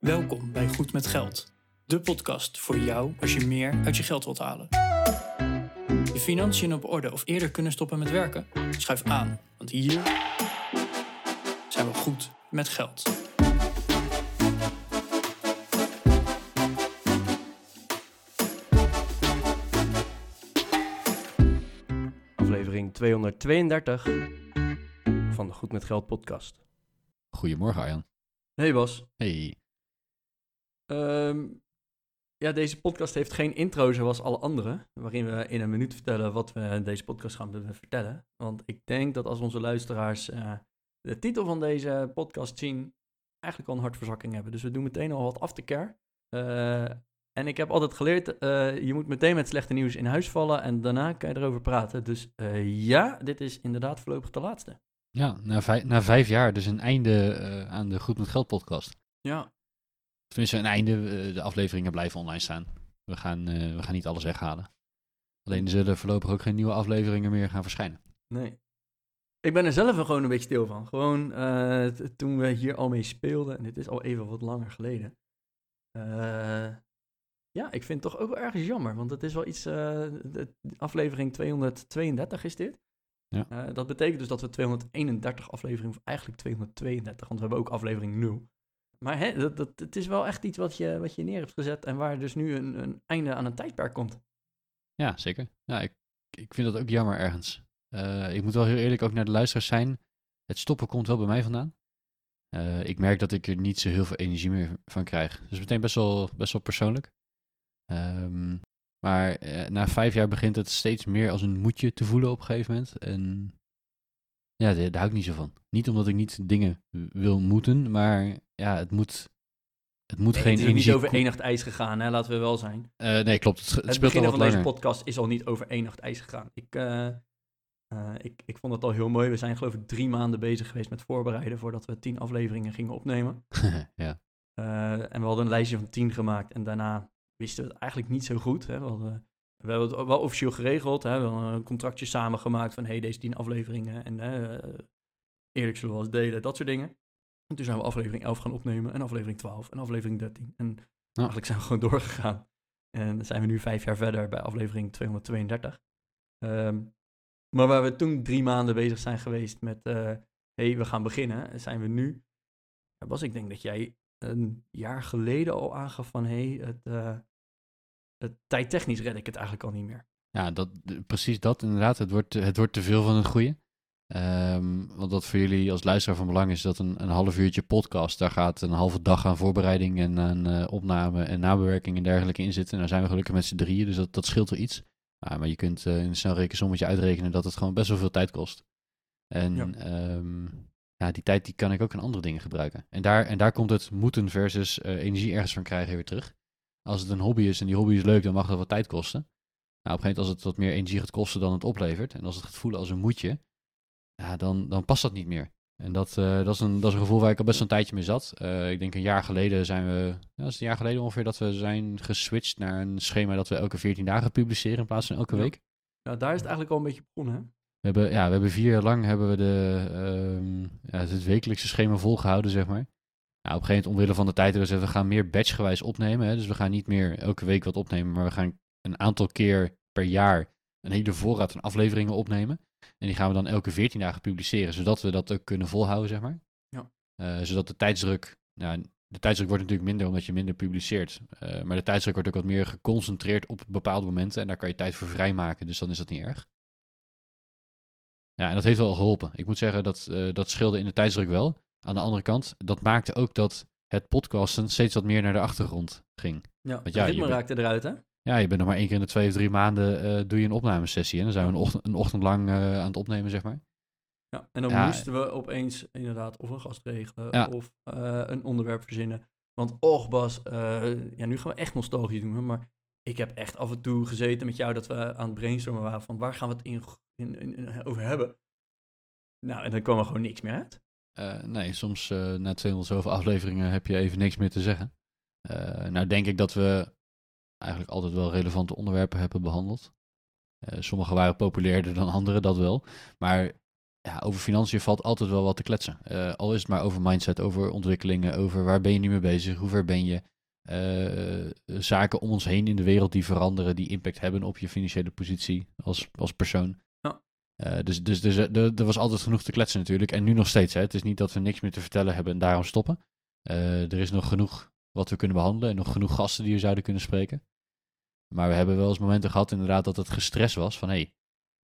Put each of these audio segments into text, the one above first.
Welkom bij Goed met Geld, de podcast voor jou als je meer uit je geld wilt halen. Je financiën op orde of eerder kunnen stoppen met werken? Schuif aan, want hier zijn we goed met geld. Aflevering 232 van de Goed met Geld podcast. Goedemorgen Arjan. Hey Bas. Hey. Ehm, ja, deze podcast heeft geen intro zoals alle andere, waarin we in een minuut vertellen wat we in deze podcast gaan vertellen. Want ik denk dat als onze luisteraars eh, de titel van deze podcast zien, eigenlijk al een hartverzakking hebben. Dus we doen meteen al wat aftercare. Uh, en ik heb altijd geleerd, uh, je moet meteen met slechte nieuws in huis vallen en daarna kan je erover praten. Dus ja, dit is inderdaad voorlopig de laatste. Ja, na vijf, na vijf jaar dus een einde aan de Goed met Geld podcast. Ja. Tenminste, een einde. de afleveringen blijven online staan. We gaan, we gaan niet alles weghalen. Alleen er zullen voorlopig ook geen nieuwe afleveringen meer gaan verschijnen. Nee. Ik ben er zelf gewoon een beetje stil van. Gewoon toen we hier al mee speelden, en dit is al even wat langer geleden. Ja, ik vind het toch ook wel ergens jammer, want het is wel iets, de aflevering 232 is dit. Ja. Dat betekent dus dat we 231 afleveringen, of eigenlijk 232, want we hebben ook aflevering 0. Maar hè, dat, dat, het is wel echt iets wat je, wat je neer hebt gezet en waar dus nu een, een einde aan een tijdperk komt. Ja, zeker. Ja, ik, ik vind dat ook jammer ergens. Uh, ik moet wel heel eerlijk ook naar de luisteraars zijn. Het stoppen komt wel bij mij vandaan. ik merk dat ik er niet zo heel veel energie meer van krijg. Dus meteen best wel, best wel persoonlijk. Um, maar uh, na vijf jaar begint het steeds meer als een moedje te voelen op een gegeven moment. En ja, daar, daar hou ik niet zo van. Niet omdat ik niet dingen wil moeten, maar ja, het moet, het moet nee, geen het is energie... niet over één nacht ijs gegaan, hè? laten we wel zijn. Uh, nee, klopt. Het, het, het speelt al wat van langer. deze podcast is al niet over één nacht ijs gegaan. Ik, uh, ik, ik vond het al heel mooi. We zijn geloof ik drie maanden bezig geweest met voorbereiden voordat we tien afleveringen gingen opnemen. ja. en we hadden een lijstje van tien gemaakt en daarna wisten we het eigenlijk niet zo goed. Hè. We, hadden, we hebben het wel officieel geregeld. Hè. We hebben een contractje samengemaakt van... hey, deze tien afleveringen en uh, eerlijk zullen we eens delen, dat soort dingen. En toen zijn we aflevering 11 gaan opnemen en aflevering 12 en aflevering 13. En ja. eigenlijk zijn we gewoon doorgegaan. En dan zijn we nu vijf jaar verder bij aflevering 232. Um, maar waar we toen drie maanden bezig zijn geweest met... Uh, hey, we gaan beginnen, zijn we nu... Was ik denk dat jij een jaar geleden al aangaf van... hey, het... Uh, tijdtechnisch red ik het eigenlijk al niet meer. Ja, dat, precies dat inderdaad. Het wordt, het wordt te veel van het goede. Um, want wat voor jullie als luisteraar van belang is, dat een, een half uurtje podcast, daar gaat een halve dag aan voorbereiding en aan uh, opname en nabewerking en dergelijke in zitten. En daar zijn we gelukkig met z'n drieën, dus dat, dat scheelt wel iets. Uh, maar je kunt uh, in een snel rekensommetje uitrekenen dat het gewoon best wel veel tijd kost. En ja. Um, ja, die tijd die kan ik ook aan andere dingen gebruiken. En daar, en daar komt het moeten versus energie ergens van krijgen weer terug als het een hobby is en die hobby is leuk, dan mag dat wat tijd kosten. Nou, op een gegeven moment als het wat meer energie gaat kosten dan het oplevert, en als het gaat voelen als een moedje, ja, dan, dan past dat niet meer. En dat, uh, dat, is een, dat is een gevoel waar ik al best een tijdje mee zat. Uh, ik denk een jaar geleden zijn we, ja, dat is een jaar geleden ongeveer, dat we zijn geswitcht naar een schema dat we elke 14 dagen publiceren in plaats van elke ja. week. Ja, daar is het eigenlijk al een beetje begonnen, hè? We hebben, ja, we hebben vier jaar lang hebben we de, um, ja, het wekelijkse schema volgehouden, zeg maar. Nou, op een gegeven moment, omwille van de tijd, hebben we gezegd, we gaan meer batchgewijs opnemen. Hè? Dus we gaan niet meer elke week wat opnemen, maar we gaan een aantal keer per jaar een hele voorraad van afleveringen opnemen. En die gaan we dan elke 14 dagen publiceren, zodat we dat ook kunnen volhouden, zeg maar. Ja. Uh, zodat de tijdsdruk, nou, de tijdsdruk wordt natuurlijk minder omdat je minder publiceert. Uh, maar de tijdsdruk wordt ook wat meer geconcentreerd op bepaalde momenten en daar kan je tijd voor vrijmaken, dus dan is dat niet erg. Ja, en dat heeft wel geholpen. Ik moet zeggen, dat, uh, dat scheelde in de tijdsdruk wel. Aan de andere kant, dat maakte ook dat het podcasten steeds wat meer naar de achtergrond ging. Ja, Want ja, het ritme raakte eruit, hè? Ja, je bent nog maar één keer in de twee of drie maanden uh, doe je een opnamesessie. En dan zijn we een ochtend, een ochtend lang uh, aan het opnemen, zeg maar. Ja, en dan ja, moesten we opeens inderdaad of een gast regelen ja. of uh, een onderwerp verzinnen. Want och Bas, ja, nu gaan we echt nostalgie doen, maar ik heb echt af en toe gezeten met jou dat we aan het brainstormen waren van waar gaan we het in, in over hebben. Nou, en dan kwam er gewoon niks meer uit. Uh, nee, soms uh, na 200 zoveel afleveringen heb je even niks meer te zeggen. Uh, nou denk ik dat we eigenlijk altijd wel relevante onderwerpen hebben behandeld. sommige waren populairder dan andere, dat wel. Maar ja, over financiën valt altijd wel wat te kletsen. Eh, al is het maar over mindset, over ontwikkelingen, over waar ben je nu mee bezig, hoe ver ben je. Eh, zaken om ons heen in de wereld die veranderen, die impact hebben op je financiële positie als, als persoon. Ja. Eh, dus dus, dus er, er was altijd genoeg te kletsen natuurlijk. En nu nog steeds. Hè. Het is niet dat we niks meer te vertellen hebben en daarom stoppen. er is nog genoeg wat we kunnen behandelen en nog genoeg gasten die we zouden kunnen spreken. Maar we hebben wel eens momenten gehad inderdaad dat het gestres was van hé, hey,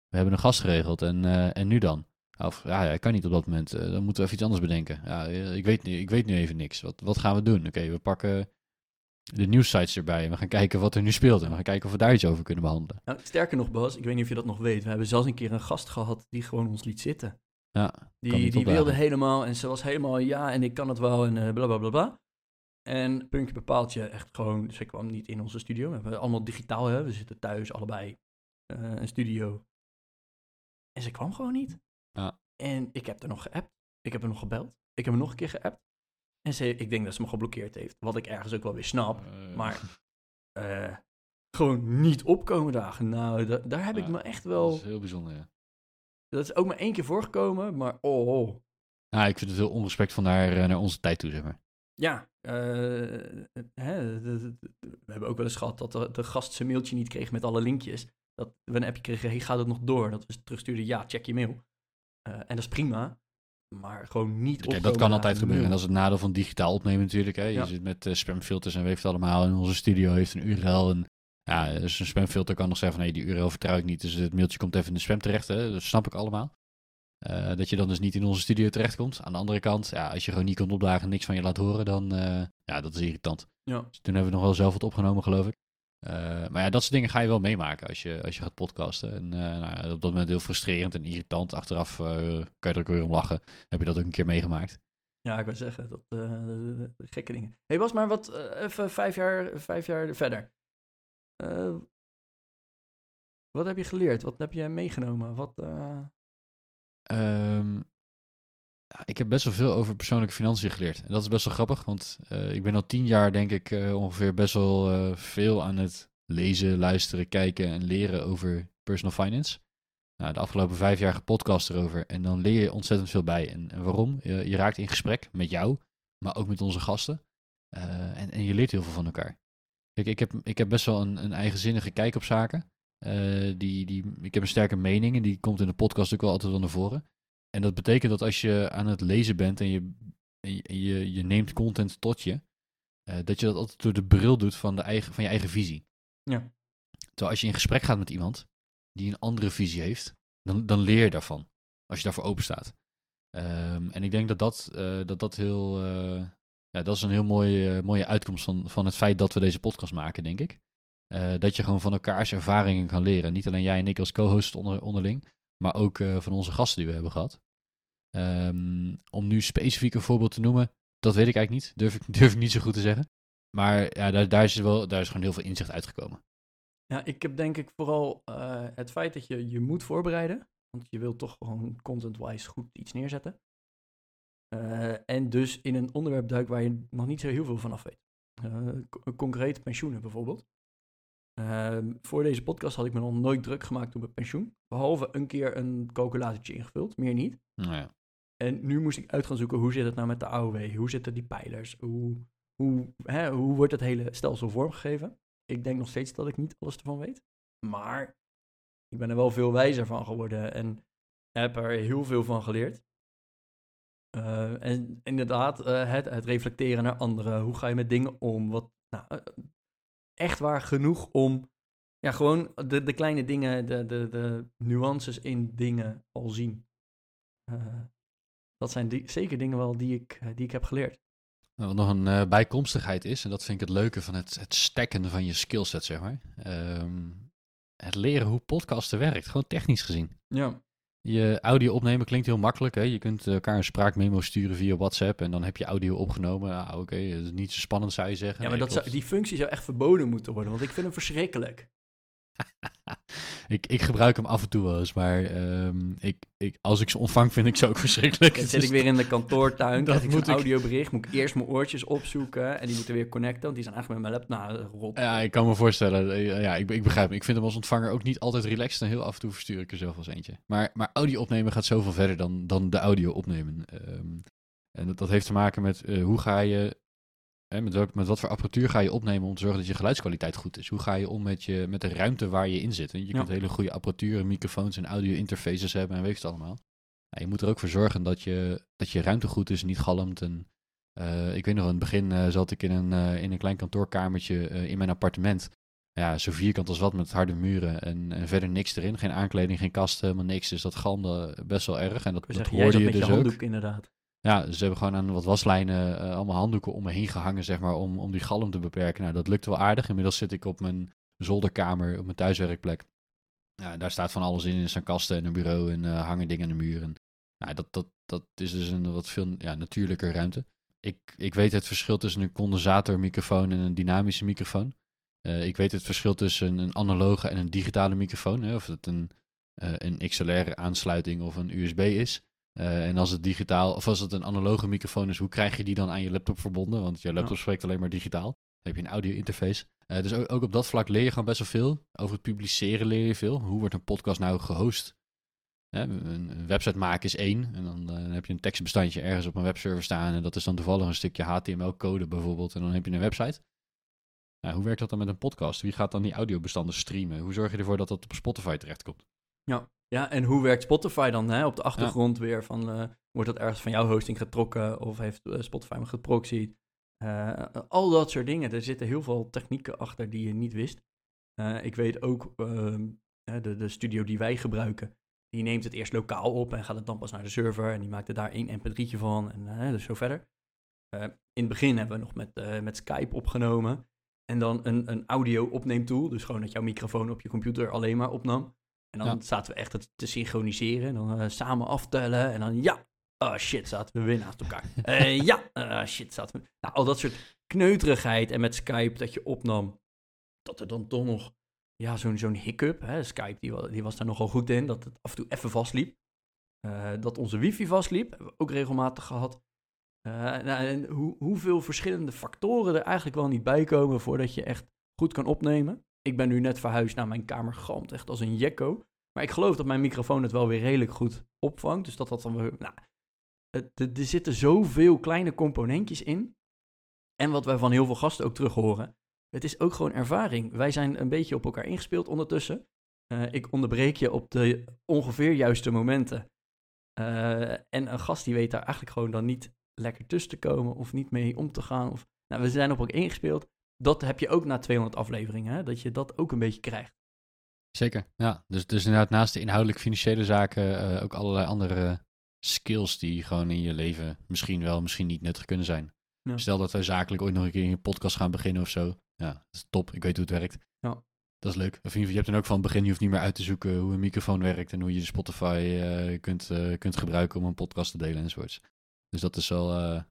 we hebben een gast geregeld en, en nu dan? Of ja, hij kan niet op dat moment. Dan moeten we even iets anders bedenken. Ja, ik, weet, nu, ik weet nu even niks. Wat, wat gaan we doen? Oké, we pakken de nieuwsites erbij. En we gaan kijken wat er nu speelt. En we gaan kijken of we daar iets over kunnen behandelen. Nou, sterker nog, Bas, ik weet niet of je dat nog weet. We hebben zelfs een keer een gast gehad die gewoon ons liet zitten. Ja, die die wilde helemaal en ze was helemaal ja en ik kan het wel en uh, bla bla bla bla. En puntje bepaalt je echt gewoon, ze kwam niet in onze studio. We hebben allemaal digitaal, hè? we zitten thuis allebei, uh, een studio. En ze kwam gewoon niet. Ja. En ik heb er nog geappt. Ik heb er nog gebeld. Ik heb hem nog een keer geappt. En ze, ik denk dat ze me geblokkeerd heeft. Wat ik ergens ook wel weer snap. Uh. Maar uh, gewoon niet opkomen dagen. Nou, da daar heb ik me echt wel... Dat is heel bijzonder, ja. Dat is ook maar één keer voorgekomen, maar oh. oh. Nou, ik vind het heel onrespectvol naar, naar onze tijd toe, zeg maar. Ja, uh, hè, we hebben ook wel eens gehad dat de, de gast zijn mailtje niet kreeg met alle linkjes. Dat we een appje kregen, hey, gaat het nog door? Dat we terugstuurden, ja, check je mail. Uh, en dat is prima, maar gewoon niet Kijk, Dat kan altijd gebeuren. En dat is het nadeel van digitaal opnemen natuurlijk. Hè. Je Ja. zit met uh, spamfilters en weet het allemaal. En onze studio heeft een URL. En ja, dus een spamfilter kan nog zeggen van... nee, die URL vertrouw ik niet. Dus het mailtje komt even in de spam terecht. Hè. Dat snap ik allemaal. Uh, dat je dan dus niet in onze studio terechtkomt. Aan de andere kant, ja, als je gewoon niet komt opdagen en niks van je laat horen... dan, uh, ja, dat is irritant. Ja. Dus toen hebben we nog wel zelf wat opgenomen, geloof ik. Uh, maar ja, dat soort dingen ga je wel meemaken als je, als je gaat podcasten. En uh, nou, op dat moment heel frustrerend en irritant. Achteraf uh, kan je er ook weer om lachen. Heb je dat ook een keer meegemaakt? Ja, ik wil zeggen, dat gekke dingen. Hé hey Bas, maar wat, even vijf jaar, vijf jaar verder. wat heb je geleerd? Wat heb je meegenomen? Wat, um, ik heb best wel veel over persoonlijke financiën geleerd. En dat is best wel grappig, want uh, ik ben al tien jaar, denk ik, uh, ongeveer best wel uh, veel aan het lezen, luisteren, kijken en leren over personal finance. Nou, de afgelopen vijf jaar gepodcast erover en dan leer je ontzettend veel bij. En, en waarom? Je, je, raakt in gesprek met jou, maar ook met onze gasten. En, en, je leert heel veel van elkaar. Kijk, ik heb, ik heb best wel een, een eigenzinnige kijk op zaken. die, die, ik heb een sterke mening en die komt in de podcast ook wel altijd wel naar voren. En dat betekent dat als je aan het lezen bent en je, en je, je neemt content tot je, uh, dat je dat altijd door de bril doet van, de eigen, van je eigen visie. Ja. Terwijl als je in gesprek gaat met iemand die een andere visie heeft, dan, dan leer je daarvan. Als je daarvoor open staat. Um, en ik denk dat dat, uh, dat, dat heel. Uh, ja, dat is een heel mooie, mooie uitkomst van, van het feit dat we deze podcast maken, denk ik. dat je gewoon van elkaars ervaringen kan leren. Niet alleen jij en ik als co-host onder, onderling, maar ook van onze gasten die we hebben gehad. Um, om nu specifiek een voorbeeld te noemen, dat weet ik eigenlijk niet. Durf ik, durf ik niet zo goed te zeggen. Maar ja, daar, daar, is wel, daar is gewoon heel veel inzicht uitgekomen. Ja, ik heb denk ik vooral uh, het feit dat je je moet voorbereiden. Want je wilt toch gewoon content-wise goed iets neerzetten. Uh, en dus in een onderwerp duik waar je nog niet zo heel veel van af weet. concreet pensioenen bijvoorbeeld. Uh, voor deze podcast had ik me nog nooit druk gemaakt op het pensioen. Behalve een keer een calculatortje ingevuld, meer niet. Nou ja. En nu moest ik uit gaan zoeken hoe zit het nou met de AOW? Hoe zitten die pijlers? Hoe, hoe, hè, hoe wordt het hele stelsel vormgegeven? Ik denk nog steeds dat ik niet alles ervan weet. Maar ik ben er wel veel wijzer van geworden en heb er heel veel van geleerd. Uh, en inderdaad, uh, het, het reflecteren naar anderen. Hoe ga je met dingen om? Wat, nou, uh, echt waar genoeg om ja, gewoon de, de kleine dingen, de, de, de nuances in dingen al zien. Dat zijn die, zeker dingen wel die ik, uh, die ik heb geleerd. Nou, wat nog een uh, bijkomstigheid is, en dat vind ik het leuke van het, het stacken van je skillset, zeg maar. Um, het leren hoe podcasten werkt, gewoon technisch gezien. Ja. Je audio opnemen klinkt heel makkelijk. Hè? Je kunt elkaar een spraakmemo sturen via WhatsApp en dan heb je audio opgenomen. Ah, Oké, okay. dat is niet zo spannend zou je zeggen. Ja, maar nee, dat zou, die functie zou echt verboden moeten worden, want ik vind hem verschrikkelijk. ik, ik gebruik hem af en toe wel eens, maar ehm, ik, ik, als ik ze ontvang vind ik ze ook verschrikkelijk. Dan zit ik weer in de kantoortuin, Dat krijg ik moet ik- audiobericht, moet ik eerst mijn oortjes opzoeken en die moeten weer connecten, want die zijn eigenlijk met mijn laptop, nou, rot. Ja, ik kan me voorstellen. eh, Ja, ik, ik begrijp hem. Ik vind hem als ontvanger ook niet altijd relaxed en heel af en toe verstuur ik er zelf als eentje. Maar, maar audio opnemen gaat zoveel verder dan, dan de audio opnemen. Ehm, en dat, dat heeft te maken met eh, hoe ga je, hè, met, welk, met wat voor apparatuur ga je opnemen om te zorgen dat je geluidskwaliteit goed is. Hoe ga je om met, je, met de ruimte waar je in zit. En je Ja. kunt hele goede apparatuur, microfoons en audio interfaces hebben en weet je het allemaal. Je moet er ook voor zorgen dat je, dat je ruimte goed is, niet galmt. En, eh, ik weet nog, in het begin eh, zat ik in een, eh, in een klein kantoorkamertje in mijn appartement. Ja, zo vierkant als wat met harde muren en, en verder niks erin. Geen aankleding, geen kasten, helemaal niks. Dus dat galmde best wel erg. En dat, dat hoorde je met je dus ook. handdoek inderdaad. Ja, ze hebben gewoon aan wat waslijnen eh, allemaal handdoeken om me heen gehangen, zeg maar, om, om die galm te beperken. Nou, dat lukte wel aardig. Inmiddels zit ik op mijn zolderkamer, op mijn thuiswerkplek. Ja, daar staat van alles in. Er staan kasten en een bureau en eh, hangen dingen aan de muur. En, nou, dat, dat, dat is dus een wat veel ja, natuurlijker ruimte. Ik, ik weet het verschil tussen een condensatormicrofoon en een dynamische microfoon. Eh, ik weet het verschil tussen een analoge en een digitale microfoon. Hè, of het een, een XLR-aansluiting of een USB is. Eh, en als het digitaal, of als het een analoge microfoon is, hoe krijg je die dan aan je laptop verbonden? Want je laptop Ja. spreekt alleen maar digitaal. Dan heb je een audio interface. Eh, dus ook, ook op dat vlak leer je gewoon best wel veel. Over het publiceren leer je veel. Hoe wordt een podcast nou gehost? Hè, een, website maken is één. En dan, eh, dan heb je een tekstbestandje ergens op een webserver staan. En dat is dan toevallig een stukje HTML-code bijvoorbeeld. En dan heb je een website. Nou, hoe werkt dat dan met een podcast? Wie gaat dan die audiobestanden streamen? Hoe zorg je ervoor dat dat op Spotify terechtkomt? Ja. ja, en hoe werkt Spotify dan hè? op de achtergrond weer? Van, eh, wordt dat ergens van jouw hosting getrokken of heeft eh, Spotify me geproxied? Eh, al dat soort dingen. Er zitten heel veel technieken achter die je niet wist. Ik weet ook, ehm, de, de studio die wij gebruiken, die neemt het eerst lokaal op en gaat het dan pas naar de server. En die maakt er daar één mp3'tje van en dus zo verder. In het begin hebben we nog met, met Skype opgenomen. En dan een, een audio opneemtool. Dus gewoon dat jouw microfoon op je computer alleen maar opnam. En dan Ja. zaten we echt het te synchroniseren. En dan eh, samen aftellen. En dan ja, oh shit, zaten we weer naast elkaar. Eh, ja, ah shit, zaten we... Nou, al dat soort kneuterigheid. En met Skype dat je opnam. Dat er dan toch nog, ja, zo'n zo'n hiccup. Hè? Skype, die, die was daar nogal goed in. Dat het af en toe even vastliep. Dat onze wifi vastliep. Hebben we ook regelmatig gehad. Eh, nou, en hoe, hoeveel verschillende factoren er eigenlijk wel niet bij komen voordat je echt goed kan opnemen. Ik ben nu net verhuisd naar mijn kamer, galmt echt als een jekko. Maar ik geloof dat mijn microfoon het wel weer redelijk goed opvangt. Dus dat dat dan weer... Nou, er er zitten zoveel kleine componentjes in. En wat wij van heel veel gasten ook terug horen. Het is ook gewoon ervaring. Wij zijn een beetje op elkaar ingespeeld ondertussen. Eh, ik onderbreek je op de ongeveer juiste momenten. Eh, en een gast die weet daar eigenlijk gewoon dan niet lekker tussen te komen of niet mee om te gaan. Of, nou, we zijn op elkaar ingespeeld. Dat heb je ook na 200 afleveringen, hè? dat je dat ook een beetje krijgt. Zeker, ja. Dus, dus inderdaad naast de inhoudelijk financiële zaken eh, ook allerlei andere skills die gewoon in je leven misschien wel, misschien niet nuttig kunnen zijn. Ja. Stel dat wij zakelijk ooit nog een keer een podcast gaan beginnen of zo. Ja, dat is top. Ik weet hoe het werkt. Ja. Dat is leuk. Of in ieder geval, je hebt dan ook van het begin, je hoeft niet meer uit te zoeken hoe een microfoon werkt en hoe je Spotify eh, kunt, eh, kunt gebruiken om een podcast te delen enzovoorts. Dus dat is wel,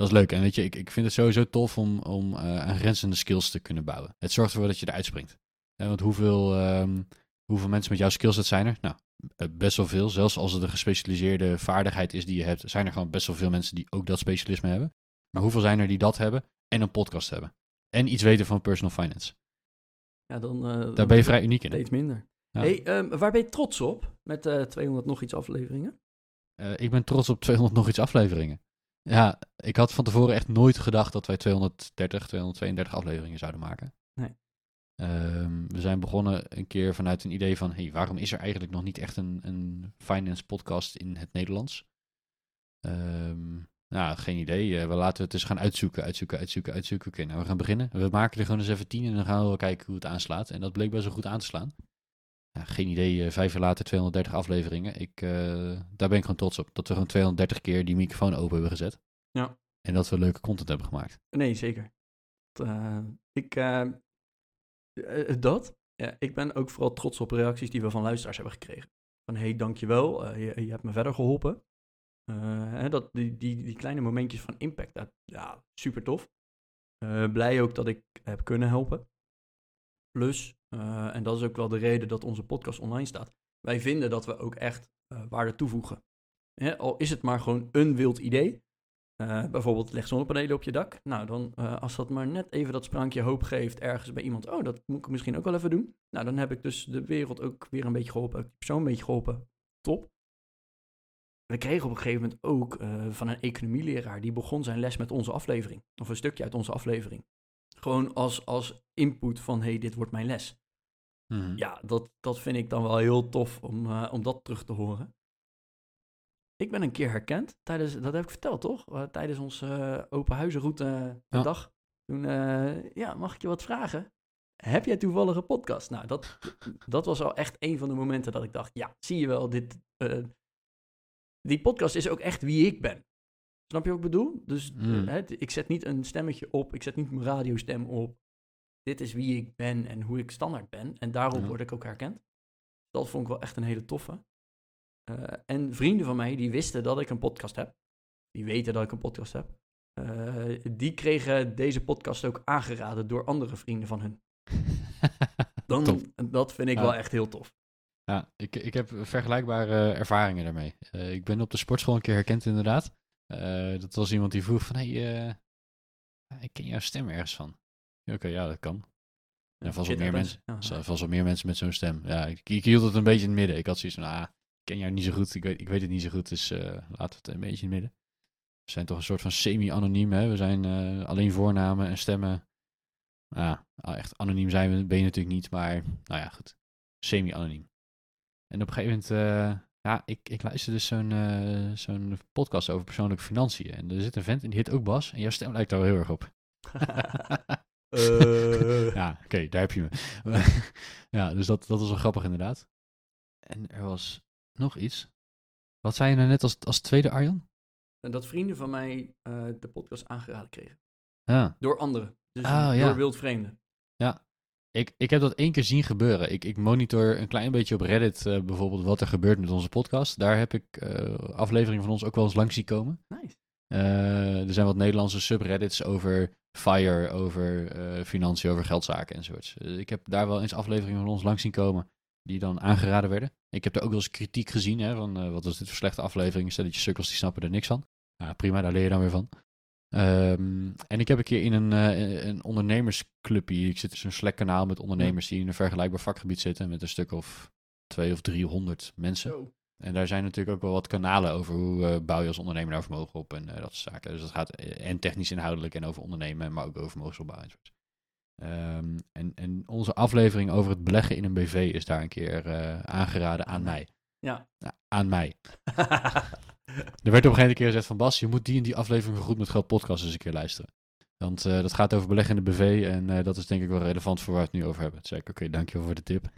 dat is leuk. En weet je, ik, ik vind het sowieso tof om, om eh aangrenzende skills te kunnen bouwen. Het zorgt ervoor dat je eruit springt. Ja, want hoeveel, ehm, hoeveel mensen met jouw skillset zijn er? Nou, eh, best wel veel. Zelfs als het een gespecialiseerde vaardigheid is die je hebt, zijn er gewoon best wel veel mensen die ook dat specialisme hebben. Maar hoeveel zijn er die dat hebben en een podcast hebben? En iets weten van personal finance. Ja, dan, eh, Daar ben je vrij uniek in. Steeds minder. Ja. Hey, ehm, waar ben je trots op met eh 200 nog iets afleveringen? Eh, ik ben trots op 200 nog iets afleveringen. Ja, ik had van tevoren echt nooit gedacht dat wij 230, 232 afleveringen zouden maken. Nee. Ehm, we zijn begonnen een keer vanuit een idee van, hey, waarom is er eigenlijk nog niet echt een, een finance podcast in het Nederlands? Ehm, nou, geen idee. Eh, we laten het eens gaan uitzoeken, uitzoeken, uitzoeken, uitzoeken. Oké, nou, we gaan beginnen. We maken er gewoon eens even tien en dan gaan we wel kijken hoe het aanslaat. En dat bleek best wel goed aan te slaan. Ja, geen idee, eh, vijf jaar later 230 afleveringen. Ik, eh, daar ben ik gewoon trots op. Dat we gewoon 230 keer die microfoon open hebben gezet. Ja. En dat we leuke content hebben gemaakt. Nee, zeker. Eh, ik, dat. Ja, ik ben ook vooral trots op reacties die we van luisteraars hebben gekregen. Van, hey, dankjewel, eh je, je hebt me verder geholpen. Eh, hè, dat, die, die, die kleine momentjes van impact, dat, ja, super tof. Blij ook dat ik heb kunnen helpen. Plus, eh, en dat is ook wel de reden dat onze podcast online staat. Wij vinden dat we ook echt eh, waarde toevoegen. Hè, al is het maar gewoon een wild idee. eh, bijvoorbeeld leg zonnepanelen op je dak. Nou, dan als dat maar net even dat sprankje hoop geeft ergens bij iemand. Oh, dat moet ik misschien ook wel even doen. Nou, dan heb ik dus de wereld ook weer een beetje geholpen. Die persoon een beetje geholpen. Top. We kregen op een gegeven moment ook van een economieleraar... die begon zijn les met onze aflevering. Of een stukje uit onze aflevering. Gewoon als, als input van, hey, dit wordt mijn les. Mhm. Ja, dat, dat vind ik dan wel heel tof om, eh, om dat terug te horen. Ik ben een keer herkend, tijdens, dat heb ik verteld toch? Eh, tijdens onze eh, open huizenroute Ja. dag. Toen, ja, mag ik je wat vragen? Heb jij toevallig een podcast? Nou, dat, dat was al echt een van de momenten dat ik dacht, ja, zie je wel, dit, die podcast is ook echt wie ik ben. Snap je wat ik bedoel? Dus eh, Mm. hè, ik zet niet een stemmetje op, ik zet niet mijn radiostem op. Dit is wie ik ben en hoe ik standaard ben. En daarop Ja. word ik ook herkend. Dat vond ik wel echt een hele toffe. Eh, en vrienden van mij die wisten dat ik een podcast heb. Die weten dat ik een podcast heb. eh, die kregen deze podcast ook aangeraden door andere vrienden van hun. Dan, Top. dat vind ik Ja. wel echt heel tof. Ja, ik, ik heb vergelijkbare ervaringen daarmee. Eh, ik ben op de sportschool een keer herkend inderdaad. Eh, dat was iemand die vroeg van, hey, eh, ik ken jouw stem ergens van. Oké, ja, dat kan. En vast wel meer mensen. Er vast wel meer mensen met zo'n stem. Ja, ik, ik hield het een beetje in het midden. Ik had zoiets van, ah, ik ken jou niet zo goed. Ik weet, ik weet het niet zo goed, dus eh, laten we het een beetje in het midden. We zijn toch een soort van semi-anoniem, hè. We zijn alleen voornamen en stemmen. Ja, echt anoniem zijn we, ben je natuurlijk niet, maar nou ja, goed. Semi-anoniem. En op een gegeven moment, ja, ik, ik luister dus zo'n eh, zo'n podcast over persoonlijke financiën. En er zit een vent en die heet ook Bas. En jouw stem lijkt daar wel heel erg op. Eh. ja, oké, daar heb je me. ja, dus dat, dat was wel grappig inderdaad. En er was nog iets. Wat zei je nou net als, als tweede Arjan? Dat vrienden van mij eh, de podcast aangeraden kregen. Ja, Door anderen. Dus ja. door wildvreemden. Ik, ik heb dat één keer zien gebeuren. Ik, ik monitor een klein beetje op Reddit eh, bijvoorbeeld wat er gebeurt met onze podcast. Daar heb ik eh, afleveringen van ons ook wel eens langs zien komen. Nice. Eh, er zijn wat Nederlandse subreddits over FIRE, over financiën, over geldzaken enzovoorts. Ik heb daar wel eens afleveringen van ons langs zien komen die dan aangeraden werden. Ik heb daar ook wel eens kritiek gezien, hè, van wat was dit voor slechte aflevering, stelletje sukkels die snappen er niks van. Ja, prima, daar leer je dan weer van. Ehm, en ik heb een keer in een, eh, een ondernemersclubje, ik zit in zo'n Slack kanaal met ondernemers die in een vergelijkbaar vakgebied zitten, met een stuk of twee of driehonderd mensen. En daar zijn natuurlijk ook wel wat kanalen over hoe eh, bouw je als ondernemer nou vermogen op en eh, dat soort zaken. Dus dat gaat en technisch inhoudelijk en over ondernemen, maar ook over vermogensopbouw enzovoort. Ehm, en, en onze aflevering over het beleggen in een BV is daar een keer aangeraden aan mij. Ja. Ja, aan mij. Er werd op een gegeven moment gezegd van Bas, je moet die en die aflevering van Goed met Geld podcast eens een keer luisteren. Want eh, dat gaat over beleggen in de BV en eh, dat is denk ik wel relevant voor waar we het nu over hebben. Toen zei ik, oké, dankjewel voor de tip.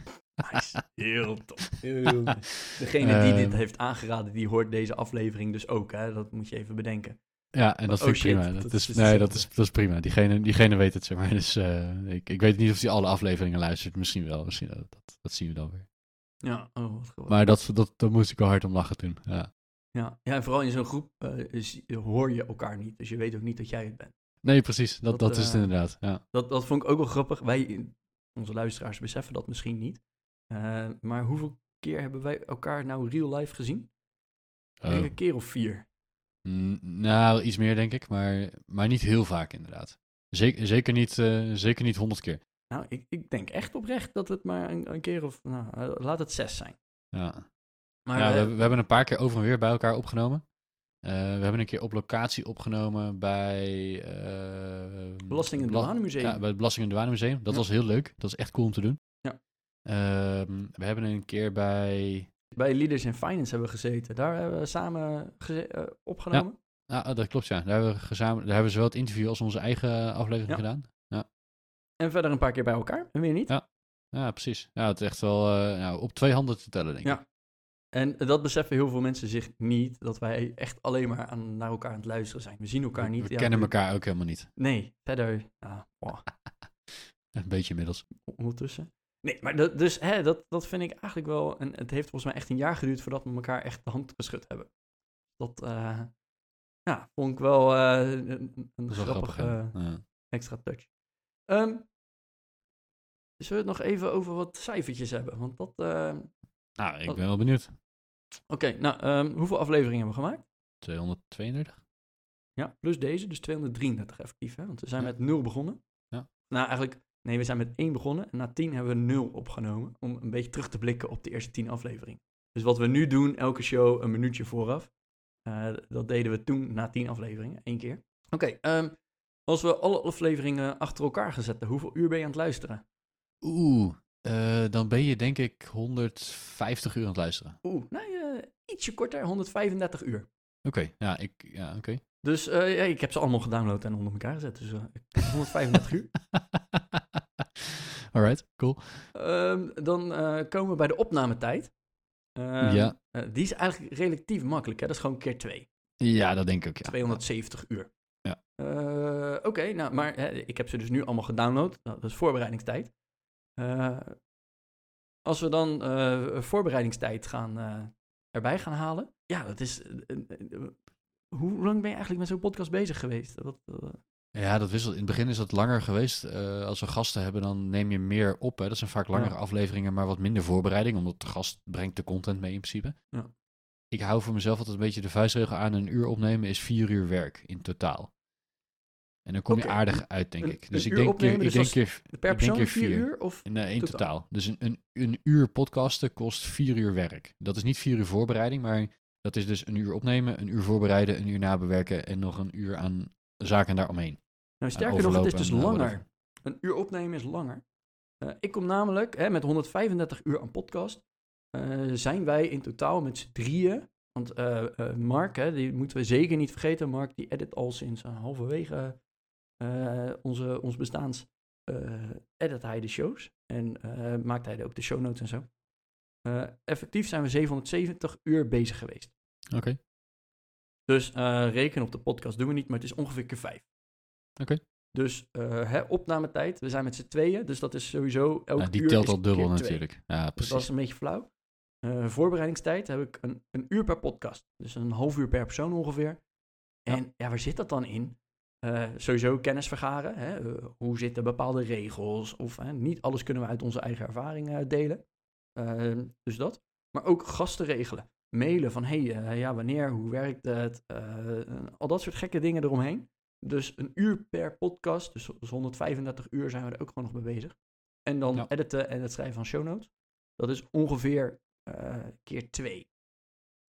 Nice. Heel tof. Heel. Degene die dit Ehm. heeft aangeraden, die hoort deze aflevering dus ook. Hè? Dat moet je even bedenken. Ja, en dat Oh, vind ik shit, prima. Dat, dat is, is nee, dat is, dat is prima. Diegene, diegene weet het, zeg maar. Dus eh, ik, ik weet niet of hij alle afleveringen luistert. Misschien wel. Misschien, dat, dat, dat zien we dan weer. Ja, oh, wat geweldig. Maar dat, dat, daar moest ik wel hard om lachen toen. Ja. Ja. ja, en vooral in zo'n groep eh, is- hoor je elkaar niet. Dus je weet ook niet dat jij het bent. Nee, precies. Dat, Dat, dat, is het eh, inderdaad. Ja. Dat, dat vond ik ook wel grappig. Wij, onze luisteraars, beseffen dat misschien niet. Eh, maar hoeveel keer hebben wij elkaar nou real life gezien? Oh. Een keer of vier. Mm, Nou, iets meer denk ik, maar, maar niet heel vaak inderdaad. Zeker, zeker, niet, zeker niet honderd keer. Nou, ik, ik denk echt oprecht dat het maar een, een keer of... Nou, laat het zes zijn. Ja. Maar ja, we, eh, hebben- we hebben een paar keer over en weer bij elkaar opgenomen. Eh, we hebben een keer op locatie opgenomen bij... eh, Belasting- en Douanemuseum. Ja, bij het Belasting- en Douanemuseum. Dat Ja. was heel leuk. Dat is echt cool om te doen. Ja. Ehm, we hebben een keer bij... Bij Leaders in Finance hebben we gezeten. Daar hebben we samen geze- opgenomen. Ah, oh, dat klopt, ja. Daar hebben we, gezamen, daar hebben we zowel het interview als onze eigen aflevering Ja. gedaan. En verder een paar keer bij elkaar. En weer niet. Ja. Ja, precies. Ja, het is echt wel nou, op twee handen te tellen, denk ik. Ja. En dat beseffen heel veel mensen zich niet. Dat wij echt alleen maar aan, naar elkaar aan het luisteren zijn. We zien elkaar niet. we Ja, kennen we- elkaar ook helemaal niet. Nee, verder. Ja, wow, Een beetje inmiddels. ondertussen. Nee, maar dat, dus hè, dat, dat vind ik eigenlijk wel. En het heeft volgens mij echt een jaar geduurd voordat we elkaar echt de hand geschud hebben. Dat eh, ja, vond ik wel eh, een, wel grappige grappig, extra touch. Ehm, zullen we het nog even over wat cijfertjes hebben? Want dat... Nou, ik Wat- ben wel benieuwd. Oké, nou, ehm, hoeveel afleveringen hebben we gemaakt? 232? Ja, plus deze, dus 233 effectief. Hè? Want we zijn Ja. met 0 begonnen. Ja. Nou, eigenlijk, nee, we zijn met 1 begonnen. En na 10 hebben we 0 opgenomen. Om een beetje terug te blikken op de eerste 10 afleveringen. Dus wat we nu doen, elke show een minuutje vooraf. eh, dat deden we toen na 10 afleveringen, één keer. Oké, ehm, als we alle afleveringen achter elkaar gaan zetten, hoeveel uur ben je aan het luisteren? Oeh, eh, dan ben je denk ik 150 uur aan het luisteren. Oeh, nee, eh, ietsje korter, 135 uur. Oké, ja, ik, ja, oké. Dus eh, ja, ik heb ze allemaal gedownload en onder elkaar gezet. Dus eh, 135 uur. Alright, cool. Ehm, dan komen we bij de opnametijd. Ehm, Ja. die is eigenlijk relatief makkelijk. Hè? Dat is gewoon keer 2. Ja, dat denk ik ook, ja. 270 uur. Ja. Oké, nou, maar hè, ik heb ze dus nu allemaal gedownload. Nou, dat is voorbereidingstijd. Eh, als we dan eh, voorbereidingstijd gaan, eh, erbij gaan halen. Ja, dat is... hoe lang ben je eigenlijk met zo'n podcast bezig geweest? Wat, Ja, dat wisselt. In het begin is dat langer geweest. Als we gasten hebben, dan neem je meer op. Hè. Dat zijn vaak langere Ja. afleveringen, maar wat minder voorbereiding, omdat de gast brengt de content mee in principe. Ja. Ik hou voor mezelf altijd een beetje de vuistregel aan. Een uur opnemen is vier uur werk in totaal. En dan kom je aardig uit, denk een- ik. Dus een ik denk, opnemen, ik dus denk keer, per ik denk persoon keer vier vier. uur? Of Nee, in Totaal. totaal. Dus een, een, een uur podcasten kost vier uur werk. Dat is niet vier uur voorbereiding, maar dat is dus een uur opnemen, een uur voorbereiden, een uur nabewerken en nog een uur aan zaken daaromheen. Nou, sterker nog, het is dus en, eh, langer. whatever. Een uur opnemen is langer. Eh, ik kom namelijk hè, met 135 uur aan podcast. eh, zijn wij in totaal met z'n drieën. Want eh, eh, Mark, hè, die moeten we zeker niet vergeten. Mark die edit al sinds halverwege eh, onze, ons bestaans. eh, edit hij de shows. En eh, maakt hij ook de show notes en zo. Eh, effectief zijn we 770 uur bezig geweest. Oké. Dus eh rekenen op de podcast doen we niet, maar het is ongeveer keer vijf. Oké. Dus eh hè, opnametijd, we zijn met z'n tweeën, dus dat is sowieso elk Ja, die uur telt al dubbel natuurlijk. Ja, Dus precies. dat is een beetje flauw. Eh, voorbereidingstijd heb ik een, een uur per podcast. Dus een half uur per persoon ongeveer. En ja, waar zit dat dan in? Eh, sowieso kennis vergaren. Hè? Eh, hoe zitten bepaalde regels? Of niet alles kunnen we uit onze eigen ervaring eh, delen. Ehm, dus dat. Maar ook gasten regelen. Mailen van, hey, ja, wanneer, hoe werkt het? Al dat soort gekke dingen eromheen. Dus een uur per podcast, dus, dus 135 uur zijn we er ook gewoon nog mee bezig. En dan Ja. editen en het schrijven van show notes. Dat is ongeveer keer twee.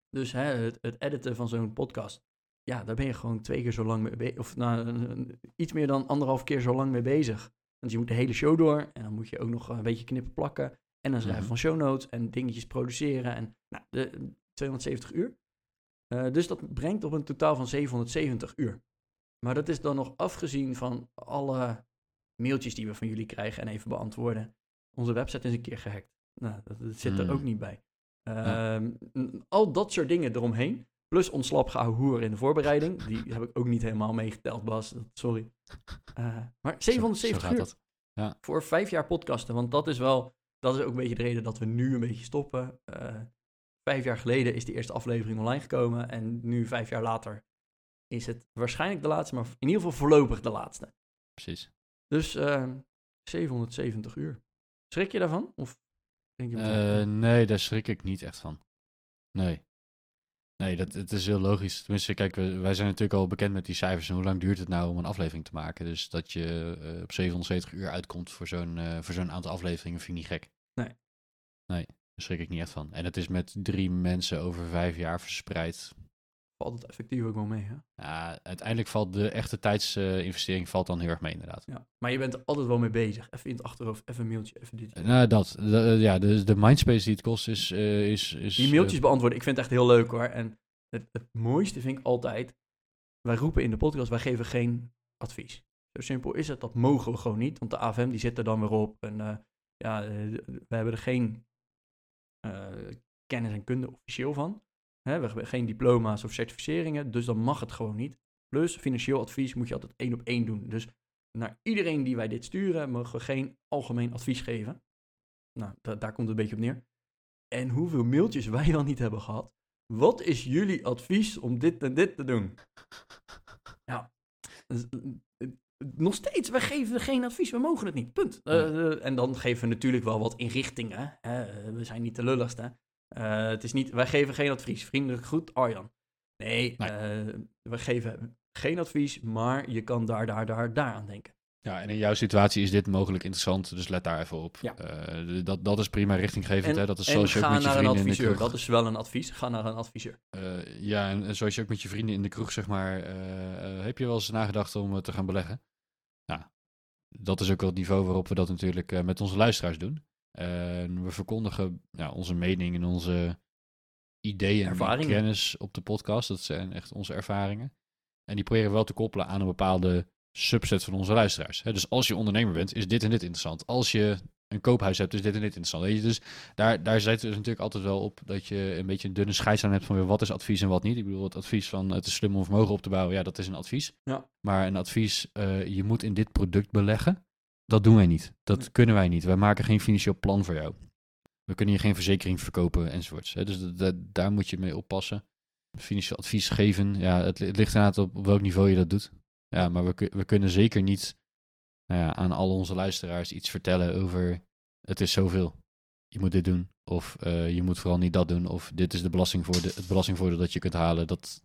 Dus hè, het, het editen van zo'n podcast, ja, daar ben je gewoon twee keer zo lang mee bezig. Of nou, iets meer dan anderhalf keer zo lang mee bezig. Want je moet de hele show door en dan moet je ook nog een beetje knippen plakken. En dan schrijven Mhm. van show notes en dingetjes produceren. En nou, de 270 uur. Eh, dus dat brengt op een totaal van 770 uur. Maar dat is dan nog afgezien van alle mailtjes die we van jullie krijgen en even beantwoorden. Onze website is een keer gehackt. Nou, dat, dat zit er Hmm. ook niet bij. Ja. Ehm, Al dat soort dingen eromheen. Plus ons slap hoer in de voorbereiding. Die heb ik ook niet helemaal meegeteld, Bas. Sorry. Eh, maar 770 Zo- zo uur dat. voor vijf jaar podcasten. Want dat is wel, dat is ook een beetje de reden dat we nu een beetje stoppen. Eh, vijf jaar geleden is die eerste aflevering online gekomen. En nu, vijf jaar later, is het waarschijnlijk de laatste, maar in ieder geval voorlopig de laatste. Precies. Dus eh, 770 uur. Schrik je daarvan? Of denk je Eh, nee, daar schrik ik niet echt van. Nee. Nee, dat, het is heel logisch. Tenminste, kijk, wij zijn natuurlijk al bekend met die cijfers. En hoe lang duurt het nou om een aflevering te maken? Dus dat je eh, op 770 uur uitkomt voor zo'n eh, voor zo'n aantal afleveringen vind ik niet gek. Nee. Nee, daar schrik ik niet echt van. En het is met drie mensen over vijf jaar verspreid. Valt het effectief ook wel mee, hè? Ja, uiteindelijk valt de echte tijdsinvestering valt dan heel erg mee, inderdaad. Ja. Maar je bent er altijd wel mee bezig. Even in het achterhoofd, even een mailtje, even dit. Nou, dat. De- ja, de, de mindspace die het kost is... eh, is, is Die mailtjes beantwoorden, ik vind het echt heel leuk hoor. En het, het mooiste vind ik altijd, wij roepen in de podcast, wij geven geen advies. Zo simpel is het, dat mogen we gewoon niet, want de AFM die zit er dan weer op. En eh, ja, eh, we hebben er geen eh, kennis en kunde officieel van. Hè, we hebben geen diploma's of certificeringen, dus dan mag het gewoon niet. Plus, financieel advies moet je altijd één op één doen. Dus naar iedereen die wij dit sturen, mogen we geen algemeen advies geven. Nou, da- daar komt het een beetje op neer. En hoeveel mailtjes wij wel niet hebben gehad. Wat is jullie advies om dit en dit te doen? Ja, eh, nog steeds, wij geven geen advies, we mogen het niet, punt. Eh, eh, en dan geven we natuurlijk wel wat inrichtingen. Hè? We zijn niet de lulligste. Eh, het is niet, wij geven geen advies. Vriendelijk goed, Arjan. Nee, Nee. eh, we geven geen advies, maar je kan daar, daar, daar, daar aan denken. Ja, en in jouw situatie is dit mogelijk interessant, dus let daar even op. Ja. Eh, dat, dat is prima richtinggevend, En- hè? Dat is zoals je ook ga met je naar een vrienden in de adviseur. kroeg... Dat is wel een advies. Ga naar een adviseur. Ja, en, zoals je ook met je vrienden in de kroeg, zeg maar, heb je wel eens nagedacht om te gaan beleggen? Nou, dat is ook wel het niveau waarop we dat natuurlijk met onze luisteraars doen. En we verkondigen ja, onze mening en onze ideeën en kennis op de podcast. Dat zijn echt onze ervaringen. En die proberen we wel te koppelen aan een bepaalde subset van onze luisteraars. Dus als je ondernemer bent, is dit en dit interessant. Als je een koophuis hebt, is dit en dit interessant. Weet je? Dus daar, daar zit dus natuurlijk altijd wel op dat je een beetje een dunne scheids aan hebt van weer wat is advies en wat niet. Ik bedoel, het advies van het is slim om vermogen op te bouwen, ja, dat is een advies. Ja. Maar een advies, eh, je moet in dit product beleggen, dat doen wij niet. Dat kunnen wij niet. Wij maken geen financieel plan voor jou. We kunnen je geen verzekering verkopen enzovoorts. Hè. Dus daar moet je mee oppassen. Financieel advies geven, ja, het, li- het ligt inderdaad op, op welk niveau je dat doet. Ja, maar we, we kunnen zeker niet nou ja, aan al onze luisteraars iets vertellen over het is zoveel. Je moet dit doen. Of eh, je moet vooral niet dat doen. Of dit is de belastingvoordeel, het belastingvoordeel dat je kunt halen. Dat,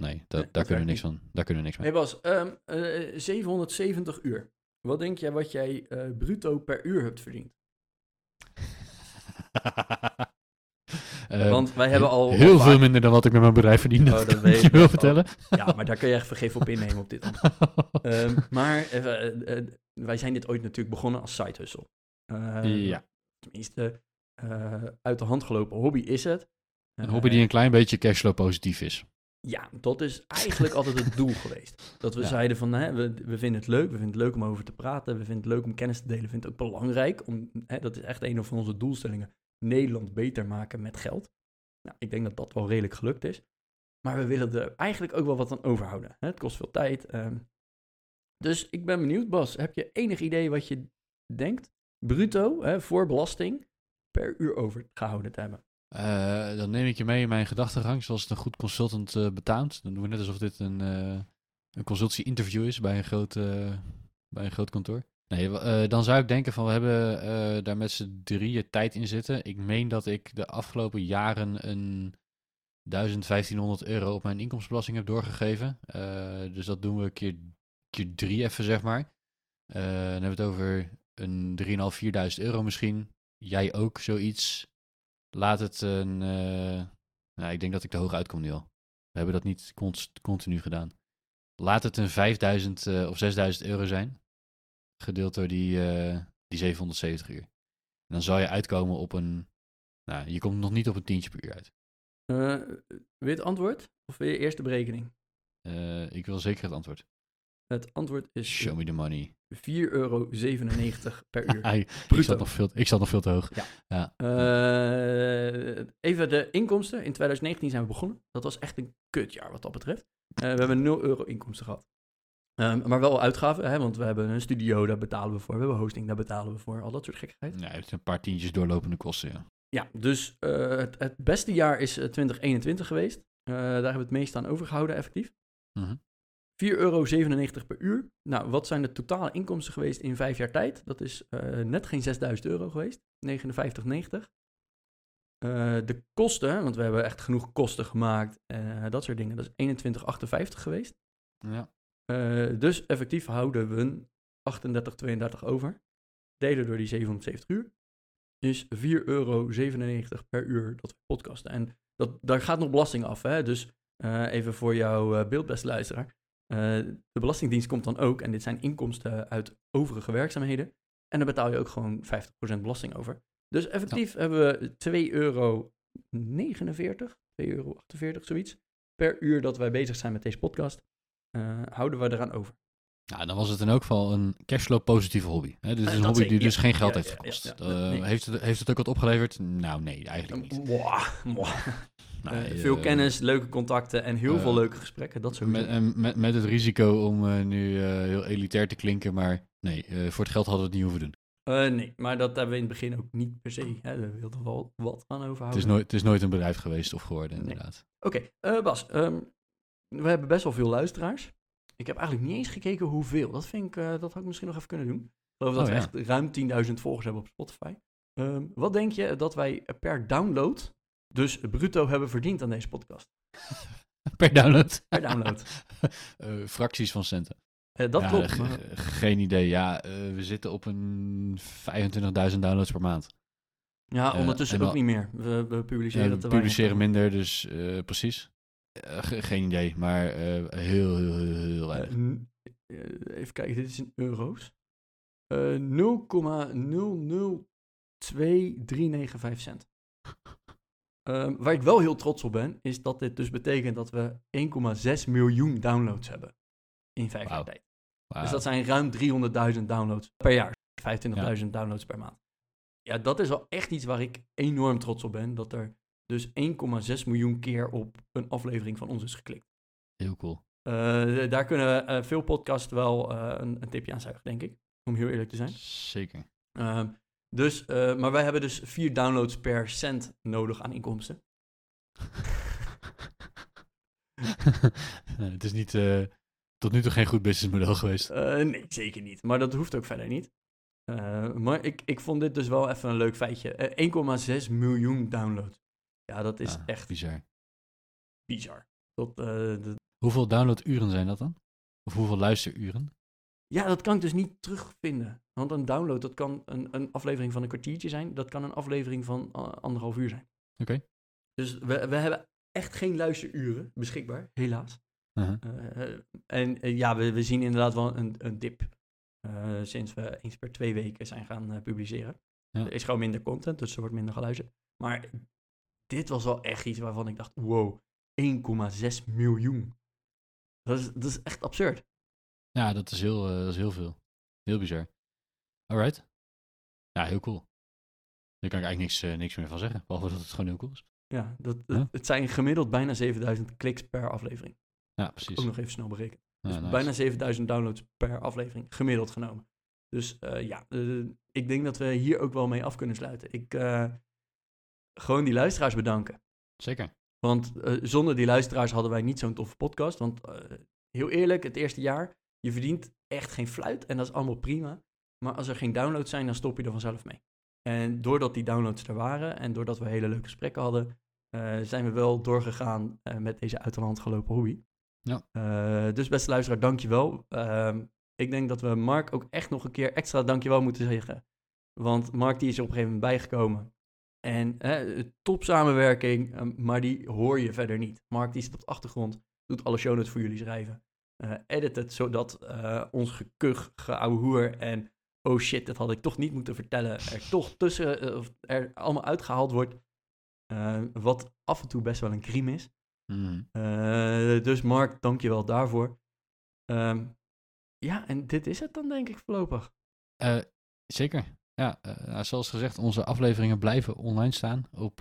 nee, dat, daar kunnen we niks van. Daar kunnen we niks mee. Hey Bas, ehm, eh, 770 uur. Wat denk jij wat jij eh, bruto per uur hebt verdiend? Eh, Want wij hebben al... heel vaak- veel minder dan wat ik met mijn bedrijf verdien. Oh, dat weet ik je wel vertellen. Ja, maar daar kun je echt vergeven op innemen op dit moment. Ehm, maar eh, wij zijn dit ooit natuurlijk begonnen als side hustle. Ehm, Ja. Tenminste, eh, uit de hand gelopen hobby is het. Een hobby die een klein beetje cashflow positief is. Ja, dat is eigenlijk altijd het doel geweest. Dat we Ja. zeiden van, hè, we, we vinden het leuk, we vinden het leuk om over te praten, we vinden het leuk om kennis te delen, we vinden het ook belangrijk. Om, hè, dat is echt een van onze doelstellingen, Nederland beter maken met geld. Nou, ik denk dat dat wel redelijk gelukt is. Maar we willen er eigenlijk ook wel wat aan overhouden. Hè? Het kost veel tijd. ehm. Dus ik ben benieuwd, Bas, heb je enig idee wat je denkt, bruto, hè, voor belasting, per uur overgehouden te hebben? Eh, dan neem ik je mee in mijn gedachtegang, zoals het een goed consultant eh, betaamt. Dan doen we net alsof dit een, eh een consultie-interview is bij een groot, bij een groot kantoor. Nee, dan zou ik denken van we hebben daar met z'n drieën tijd in zitten. Ik meen dat ik de afgelopen jaren een 1500 euro op mijn inkomstenbelasting heb doorgegeven. Dus dat doen we keer, keer drie even, zeg maar. Dan hebben we het over een 3.500, 4.000 euro misschien. Jij ook zoiets. Laat het een. eh, nou, ik denk dat ik te hoog uitkom nu al. We hebben dat niet continu gedaan. Laat het een 5000 eh, of 6000 euro zijn. Gedeeld door die, eh, die 770 uur. En dan zou je uitkomen op een. Nou, je komt nog niet op een tientje per uur uit. Eh, wil je het antwoord of wil je eerst de berekening? Ik wil zeker het antwoord. Het antwoord is Show me the money. 4,97 euro per uur. Ik, zat nog veel, ik zat nog veel te hoog. Eh, even de inkomsten. In 2019 zijn we begonnen. Dat was echt een kutjaar wat dat betreft. Eh, we hebben 0 euro inkomsten gehad. Ehm, maar wel uitgaven, hè, want we hebben een studio, daar betalen we voor. We hebben hosting, daar betalen we voor. Al dat soort gekkigheid. Nee, het een paar tientjes doorlopende kosten, ja. Ja, dus eh, het, het beste jaar is eh, 2021 geweest. Daar hebben we het meest aan overgehouden, effectief. Mhm. 4,97 euro per uur. Nou, wat zijn de totale inkomsten geweest in vijf jaar tijd? Dat is eh, net geen 6000 euro geweest. 59,90. Eh de kosten, want we hebben echt genoeg kosten gemaakt. eh dat soort dingen. Dat is 21,58 geweest. Ja. Dus effectief houden we 38,32 over. Delen door die 770 uur. Is 4,97 euro per uur dat we podcasten. En dat, daar gaat nog belasting af. Hè? Dus even voor jouw uh, beeldbeste luisteraar. Uh, de Belastingdienst komt dan ook, en dit zijn inkomsten uit overige werkzaamheden. En dan betaal je ook gewoon 50% belasting over. Dus effectief ja. hebben we 2,49 euro, 2,48 euro, zoiets. Per uur dat wij bezig zijn met deze podcast, uh, houden we eraan over. Nou, dan was het in elk geval een cashflow positieve hobby. Hè? Dit is een hobby die ja, dus geen geld heeft gekost. Uh, nee. heeft, het, heeft het ook wat opgeleverd? Nou, nee, eigenlijk niet. Mwah, mwah. Nee, uh, veel kennis, leuke contacten en heel veel leuke gesprekken. Dat soort met, met, met het risico om nu heel elitair te klinken, maar nee, voor het geld hadden we het niet hoeven doen. Uh, nee, maar dat hebben we in het begin ook niet per se. Hè. We wilden wel wat aan overhouden. Het is, nooit, het is nooit een bedrijf geweest of geworden, inderdaad. Nee. Oké, okay, uh, Bas. Um, we hebben best wel veel luisteraars. Ik heb eigenlijk niet eens gekeken hoeveel. Dat, vind ik, eh, dat had ik misschien nog even kunnen doen. Ik geloof dat Oh, we ja. echt ruim 10.000 volgers hebben op Spotify. Ehm, wat denk je dat wij per download, dus bruto, hebben verdiend aan deze podcast? Per download. Per download. Eh, fracties van centen. Eh, dat Ja, klopt. maar- geen idee. Ja, eh, we zitten op een 25.000 downloads per maand. ja, ondertussen en ook niet meer. We, we publiceren we publiceren weinig. minder, dus precies. Ge- geen idee, maar heel, heel, heel, heel even kijken, dit is in euro's. Eh 0,002395 cent. Ehm, waar ik wel heel trots op ben, is dat dit dus betekent dat we 1,6 miljoen downloads hebben in vijf jaar tijd. Dus dat zijn ruim 300.000 downloads per jaar. 25.000 downloads per maand. Ja, dat is wel echt iets waar ik enorm trots op ben. Dat er dus 1,6 miljoen keer op een aflevering van ons is geklikt. Heel cool. Eh, daar kunnen eh, veel podcasts wel eh, een, een tipje aan zuigen, denk ik. Om heel eerlijk te zijn. Zeker. Dus, eh, maar wij hebben dus vier downloads per cent nodig aan inkomsten. het is niet, eh, tot nu toe geen goed businessmodel geweest. Eh, nee, zeker niet. Maar dat hoeft ook verder niet. Maar ik, ik vond dit dus wel even een leuk feitje. Eh, 1,6 miljoen downloads. Ja, dat is Ja, echt bizar. bizar. Hoeveel downloaduren zijn dat dan? Of hoeveel luisteruren? Ja, dat kan ik dus niet terugvinden. Want een download, dat kan een, een aflevering van een kwartiertje zijn. Dat kan een aflevering van eh, anderhalf uur zijn. Oké. Dus we, we hebben echt geen luisteruren beschikbaar, helaas. Uh-huh. Eh, en ja, we, we zien inderdaad wel een, een dip. sinds we eens per twee weken zijn gaan publiceren. Ja. Er is gewoon minder content, dus er wordt minder geluisterd. Maar dit was wel echt iets waarvan ik dacht, wow, 1,6 miljoen. Dat is, dat is echt absurd. Ja, dat is, heel, eh, dat is heel veel. Heel bizar. Alright. Ja, heel cool. Daar kan ik eigenlijk niks, eh, niks meer van zeggen. Behalve dat het gewoon heel cool is. Ja, dat, het zijn gemiddeld bijna 7000 kliks per aflevering. Ja, precies. Ook nog even snel berekenen. Ja, Dus nice. bijna 7000 downloads per aflevering, gemiddeld genomen. Dus eh, ja, ik denk dat we hier ook wel mee af kunnen sluiten. Ik gewoon die luisteraars bedanken. Zeker. Want zonder die luisteraars hadden wij niet zo'n toffe podcast. Want heel eerlijk, het eerste jaar, je verdient echt geen fluit en dat is allemaal prima. Maar als er geen downloads zijn, dan stop je er vanzelf mee. En doordat die downloads er waren en doordat we hele leuke gesprekken hadden, eh, zijn we wel doorgegaan eh, met deze uit de hand gelopen hobby. Ja. Eh, dus beste luisteraar, dankjewel. Ehm ik denk dat we Mark ook echt nog een keer extra dankjewel moeten zeggen. Want Mark die is er op een gegeven moment bijgekomen. En top samenwerking, eh, maar die hoor je verder niet. Mark die zit op de achtergrond, doet alle show notes voor jullie schrijven. Eh edit het zodat eh, ons gekuch, geouwehoer en oh shit, dat had ik toch niet moeten vertellen, er toch tussen, eh, of er allemaal uitgehaald wordt. Wat af en toe best wel een crime is. Eh, dus Mark, dankjewel daarvoor. Ehm, ja, en dit is het dan denk ik voorlopig. Zeker. Ja, nou, zoals gezegd, onze afleveringen blijven online staan op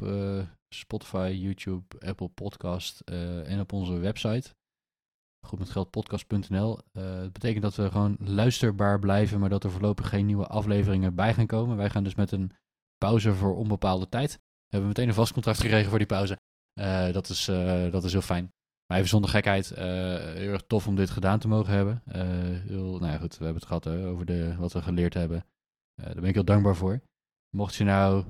Spotify, YouTube, Apple Podcast en op onze website. Goedmetgeldpodcast.nl. Eh het betekent dat we gewoon luisterbaar blijven, maar dat er voorlopig geen nieuwe afleveringen bij gaan komen. Wij gaan dus met een pauze voor onbepaalde tijd. We hebben meteen een vast contract gekregen voor die pauze. Eh, dat, is, eh, dat is heel fijn. Maar even zonder gekheid, heel erg tof om dit gedaan te mogen hebben. Heel, nou ja, goed, we hebben het gehad over de, wat we geleerd hebben. Daar ben ik heel dankbaar voor. Mocht je nou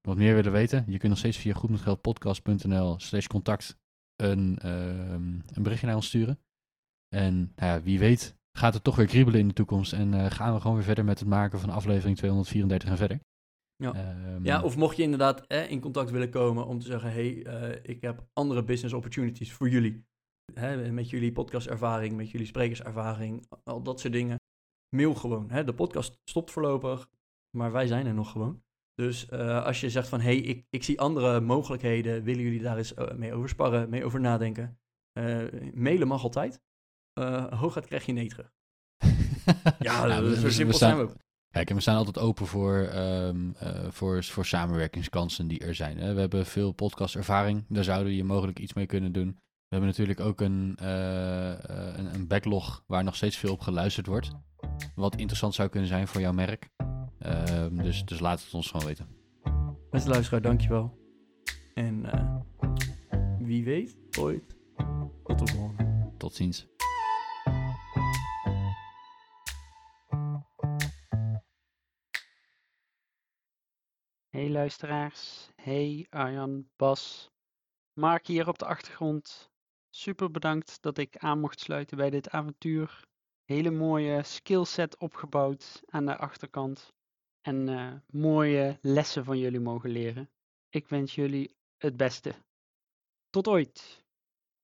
wat meer willen weten, je kunt nog steeds via goedmetgeldpodcast.nl slash contact een, ehm, een berichtje naar ons sturen. En nou ja, wie weet gaat het toch weer kriebelen in de toekomst en eh, gaan we gewoon weer verder met het maken van aflevering 234 en verder. Ja. Ehm, Ja, of mocht je inderdaad eh, in contact willen komen om te zeggen: hey, eh, ik heb andere business opportunities voor jullie. Hè, met jullie podcastervaring, met jullie sprekerservaring, al dat soort dingen. Mail gewoon. Hè. De podcast stopt voorlopig, maar wij zijn er nog gewoon. Dus eh, als je zegt van, hey, ik, ik zie andere mogelijkheden, willen jullie daar eens mee over sparren, mee over nadenken? Mailen mag altijd. Eh hooguit krijg je nee terug. Ja, Nou, we- zo simpel zijn we ook. Kijk, en we staan altijd open voor, ehm, eh, voor, voor samenwerkingskansen die er zijn. Hè. We hebben veel podcastervaring, daar zouden we je mogelijk iets mee kunnen doen. We hebben natuurlijk ook een, eh, een, een backlog waar nog steeds veel op geluisterd wordt. Wat interessant zou kunnen zijn voor jouw merk. Ehm, dus, dus laat het ons gewoon weten. Beste luisteraar, dankjewel. En wie weet, ooit, tot de volgende. Tot ziens. Hey luisteraars, hey Arjan, Bas, Mark hier op de achtergrond. Super bedankt dat ik aan mocht sluiten bij dit avontuur. Hele mooie skillset opgebouwd aan de achterkant. En eh, mooie lessen van jullie mogen leren. Ik wens jullie het beste. Tot ooit!